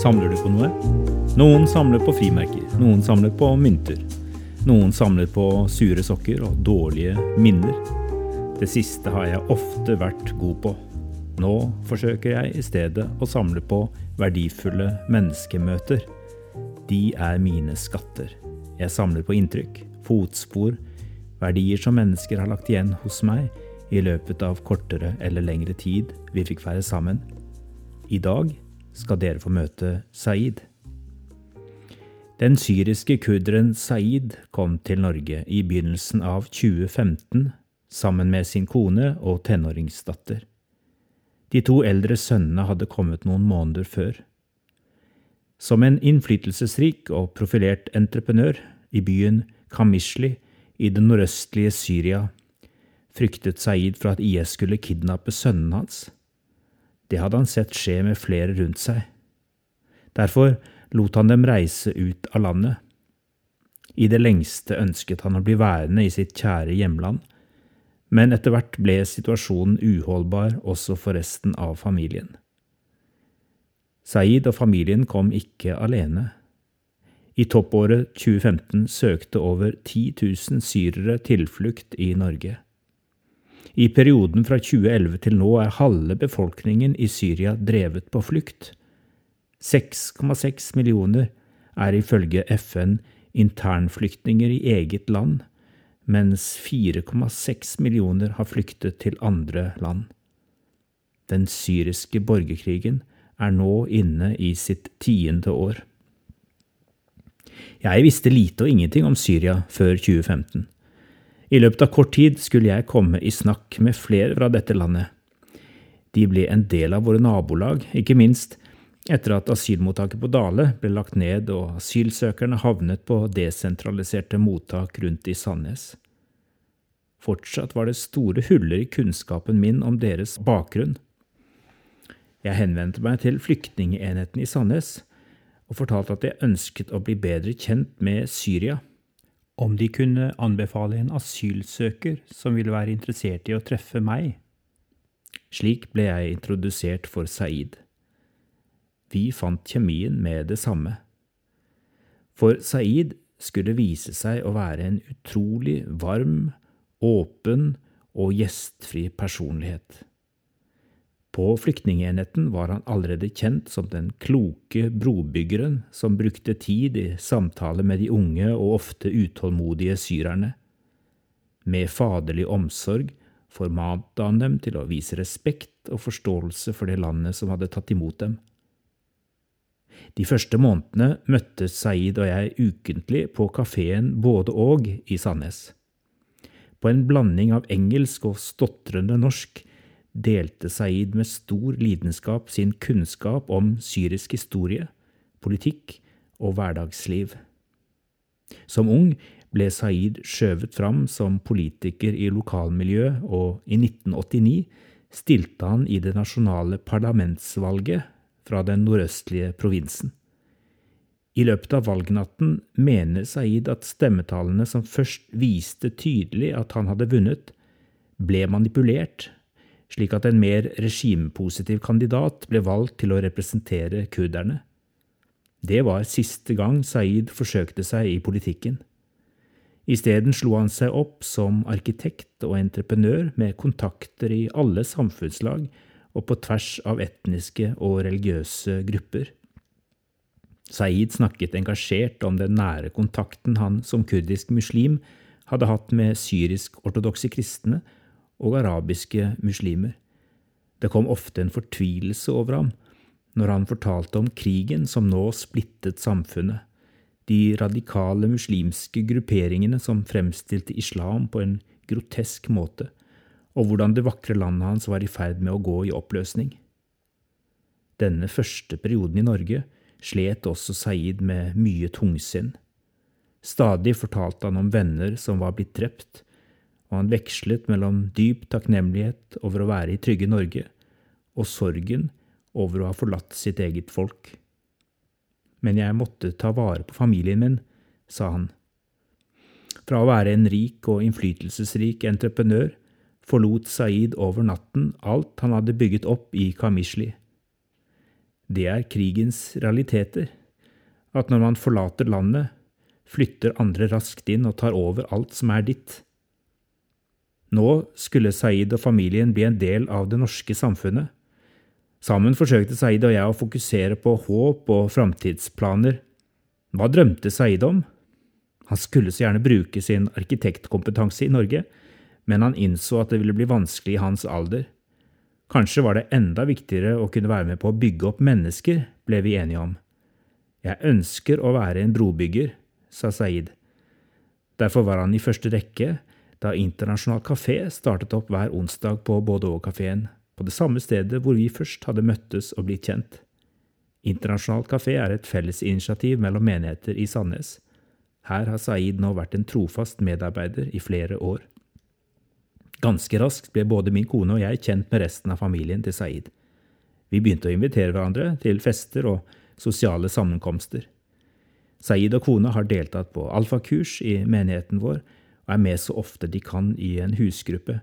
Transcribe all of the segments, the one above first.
Samler du på noe? Noen samler på frimerker, noen samler på mynter. Noen samler på sure sokker og dårlige minner. Det siste har jeg ofte vært god på. Nå forsøker jeg i stedet å samle på verdifulle menneskemøter. De er mine skatter. Jeg samler på inntrykk, fotspor, verdier som mennesker har lagt igjen hos meg i løpet av kortere eller lengre tid vi fikk være sammen. I dag skal dere få møte Saeed. Den syriske kurderen Saeed kom til Norge i begynnelsen av 2015 sammen med sin kone og tenåringsdatter. De to eldre sønnene hadde kommet noen måneder før. Som en innflytelsesrik og profilert entreprenør i byen Kamishli i det nordøstlige Syria fryktet Saeed for at IS skulle kidnappe sønnen hans. Det hadde han sett skje med flere rundt seg. Derfor lot han dem reise ut av landet. I det lengste ønsket han å bli værende i sitt kjære hjemland, men etter hvert ble situasjonen uholdbar også for resten av familien. Saeed og familien kom ikke alene. I toppåret 2015 søkte over 10 000 syrere tilflukt i Norge. I perioden fra 2011 til nå er halve befolkningen i Syria drevet på flukt. 6,6 millioner er ifølge FN internflyktninger i eget land, mens 4,6 millioner har flyktet til andre land. Den syriske borgerkrigen er nå inne i sitt tiende år. Jeg visste lite og ingenting om Syria før 2015. I løpet av kort tid skulle jeg komme i snakk med flere fra dette landet. De ble en del av våre nabolag, ikke minst etter at asylmottaket på Dale ble lagt ned og asylsøkerne havnet på desentraliserte mottak rundt i Sandnes. Fortsatt var det store huller i kunnskapen min om deres bakgrunn. Jeg henvendte meg til flyktningenheten i Sandnes og fortalte at jeg ønsket å bli bedre kjent med Syria om de kunne anbefale en asylsøker som ville være interessert i å treffe meg. Slik ble jeg introdusert for Saeed. Vi fant kjemien med det samme. For Saeed skulle vise seg å være en utrolig varm, åpen og gjestfri personlighet. På flyktningenheten var han allerede kjent som den kloke brobyggeren som brukte tid i samtale med de unge og ofte utålmodige syrerne. Med faderlig omsorg formante han dem til å vise respekt og forståelse for det landet som hadde tatt imot dem. De første månedene møttes Saeed og jeg ukentlig på kafeen Både og i Sandnes. På en blanding av engelsk og stotrende norsk delte Saeed med stor lidenskap sin kunnskap om syrisk historie, politikk og hverdagsliv. Som ung ble Saeed skjøvet fram som politiker i lokalmiljøet, og i 1989 stilte han i det nasjonale parlamentsvalget fra den nordøstlige provinsen. I løpet av valgnatten mener Saeed at stemmetallene som først viste tydelig at han hadde vunnet, ble manipulert slik at en mer regimepositiv kandidat ble valgt til å representere kurderne. Det var siste gang Saeed forsøkte seg i politikken. Isteden slo han seg opp som arkitekt og entreprenør med kontakter i alle samfunnslag og på tvers av etniske og religiøse grupper. Saeed snakket engasjert om den nære kontakten han som kurdisk muslim hadde hatt med syrisk-ortodokse kristne og arabiske muslimer. Det kom ofte en fortvilelse over ham når han fortalte om krigen som nå splittet samfunnet, de radikale muslimske grupperingene som fremstilte islam på en grotesk måte, og hvordan det vakre landet hans var i ferd med å gå i oppløsning. Denne første perioden i Norge slet også Saeed med mye tungsinn. Stadig fortalte han om venner som var blitt drept, og han vekslet mellom dyp takknemlighet over å være i trygge Norge og sorgen over å ha forlatt sitt eget folk. Men jeg måtte ta vare på familien min, sa han. Fra å være en rik og innflytelsesrik entreprenør forlot Saeed over natten alt han hadde bygget opp i Kamishli. Det er krigens realiteter, at når man forlater landet, flytter andre raskt inn og tar over alt som er ditt. Nå skulle Saeed og familien bli en del av det norske samfunnet. Sammen forsøkte Saeed og jeg å fokusere på håp og framtidsplaner. Hva drømte Saeed om? Han skulle så gjerne bruke sin arkitektkompetanse i Norge, men han innså at det ville bli vanskelig i hans alder. Kanskje var det enda viktigere å kunne være med på å bygge opp mennesker, ble vi enige om. Jeg ønsker å være en brobygger, sa Saeed. Derfor var han i første rekke da Internasjonal kafé startet opp hver onsdag på Bordeaux-kafeen, på det samme stedet hvor vi først hadde møttes og blitt kjent. Internasjonal kafé er et fellesinitiativ mellom menigheter i Sandnes. Her har Saeed nå vært en trofast medarbeider i flere år. Ganske raskt ble både min kone og jeg kjent med resten av familien til Saeed. Vi begynte å invitere hverandre til fester og sosiale sammenkomster. Saeed og kona har deltatt på alfakurs i menigheten vår og er med så ofte de kan i en husgruppe,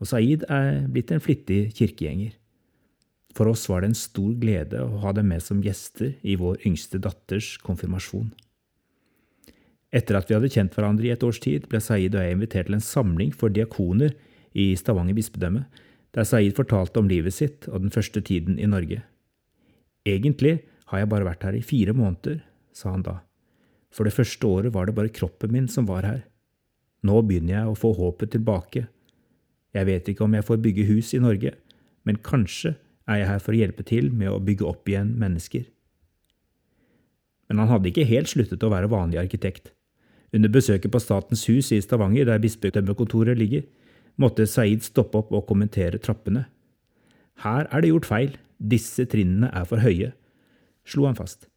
og Saeed er blitt en flittig kirkegjenger. For oss var det en stor glede å ha dem med som gjester i vår yngste datters konfirmasjon. Etter at vi hadde kjent hverandre i et års tid, ble Saeed og jeg invitert til en samling for diakoner i Stavanger bispedømme, der Saeed fortalte om livet sitt og den første tiden i Norge. Egentlig har jeg bare vært her i fire måneder, sa han da. For det første året var det bare kroppen min som var her. Nå begynner jeg å få håpet tilbake. Jeg vet ikke om jeg får bygge hus i Norge, men kanskje er jeg her for å hjelpe til med å bygge opp igjen mennesker. Men han hadde ikke helt sluttet å være vanlig arkitekt. Under besøket på Statens hus i Stavanger, der bispedømmekontoret ligger, måtte Saeed stoppe opp og kommentere trappene. Her er det gjort feil, disse trinnene er for høye, slo han fast.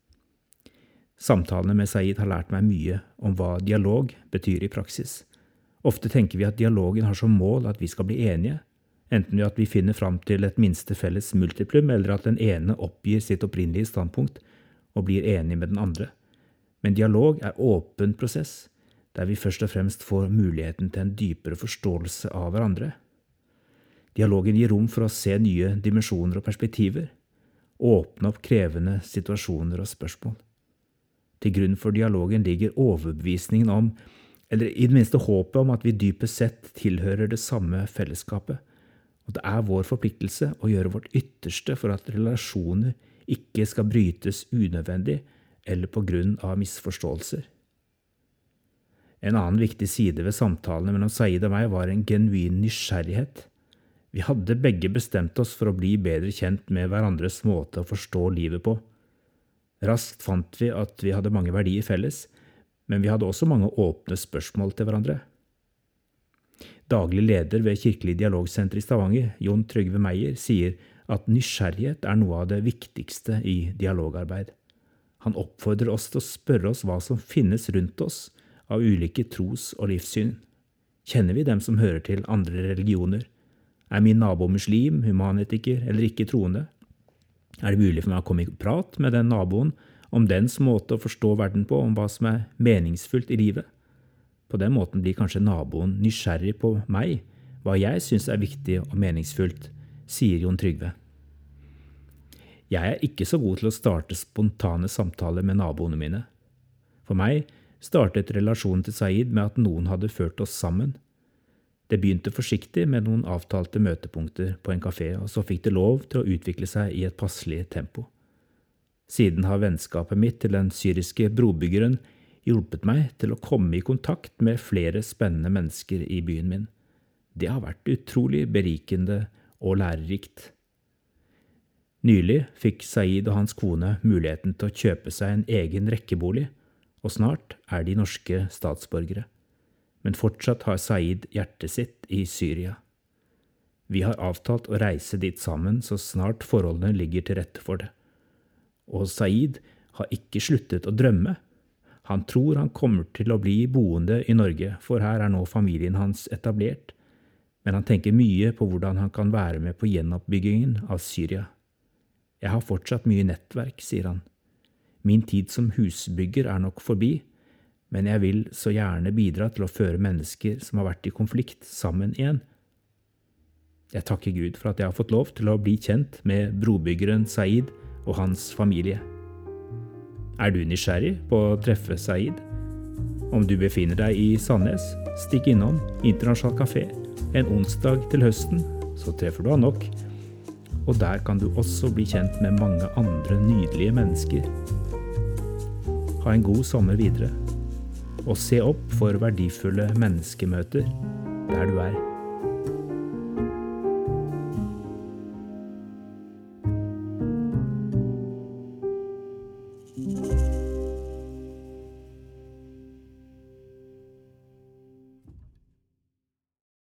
Samtalene med Saeed har lært meg mye om hva dialog betyr i praksis. Ofte tenker vi at dialogen har som mål at vi skal bli enige, enten ved at vi finner fram til et minste felles multiplum, eller at den ene oppgir sitt opprinnelige standpunkt og blir enig med den andre. Men dialog er åpen prosess, der vi først og fremst får muligheten til en dypere forståelse av hverandre. Dialogen gir rom for å se nye dimensjoner og perspektiver, åpne opp krevende situasjoner og spørsmål. Til grunn for dialogen ligger overbevisningen om eller i det minste håpet om at vi dypest sett tilhører det samme fellesskapet, og det er vår forpliktelse å gjøre vårt ytterste for at relasjoner ikke skal brytes unødvendig eller på grunn av misforståelser. En annen viktig side ved samtalene mellom Saeed og meg var en genuin nysgjerrighet. Vi hadde begge bestemt oss for å bli bedre kjent med hverandres måte å forstå livet på. Raskt fant vi at vi hadde mange verdier felles, men vi hadde også mange åpne spørsmål til hverandre. Daglig leder ved Kirkelig dialogsenter i Stavanger, Jon Trygve Meyer, sier at nysgjerrighet er noe av det viktigste i dialogarbeid. Han oppfordrer oss til å spørre oss hva som finnes rundt oss av ulike tros- og livssyn. Kjenner vi dem som hører til andre religioner? Er min nabo muslim, humanetiker eller ikke troende? Er det mulig for meg å komme i prat med den naboen om dens måte å forstå verden på, om hva som er meningsfullt i livet. På den måten blir kanskje naboen nysgjerrig på meg, hva jeg syns er viktig og meningsfullt, sier Jon Trygve. Jeg er ikke så god til å starte spontane samtaler med naboene mine. For meg startet relasjonen til Saeed med at noen hadde ført oss sammen. Det begynte forsiktig med noen avtalte møtepunkter på en kafé, og så fikk det lov til å utvikle seg i et passelig tempo. Siden har vennskapet mitt til den syriske brobyggeren hjulpet meg til å komme i kontakt med flere spennende mennesker i byen min. Det har vært utrolig berikende og lærerikt. Nylig fikk Saeed og hans kone muligheten til å kjøpe seg en egen rekkebolig, og snart er de norske statsborgere. Men fortsatt har Saeed hjertet sitt i Syria. Vi har avtalt å reise dit sammen så snart forholdene ligger til rette for det og Saeed har ikke sluttet å drømme. Han tror han kommer til å bli boende i Norge, for her er nå familien hans etablert, men han tenker mye på hvordan han kan være med på gjenoppbyggingen av Syria. Jeg har fortsatt mye nettverk, sier han. Min tid som husbygger er nok forbi, men jeg vil så gjerne bidra til å føre mennesker som har vært i konflikt, sammen igjen. Jeg takker Gud for at jeg har fått lov til å bli kjent med brobyggeren Saeed og hans familie. Er du nysgjerrig på å treffe Saeed? Om du befinner deg i Sandnes, stikk innom Internasjonal kafé en onsdag til høsten, så treffer du han nok. Og der kan du også bli kjent med mange andre nydelige mennesker. Ha en god sommer videre, og se opp for verdifulle menneskemøter der du er.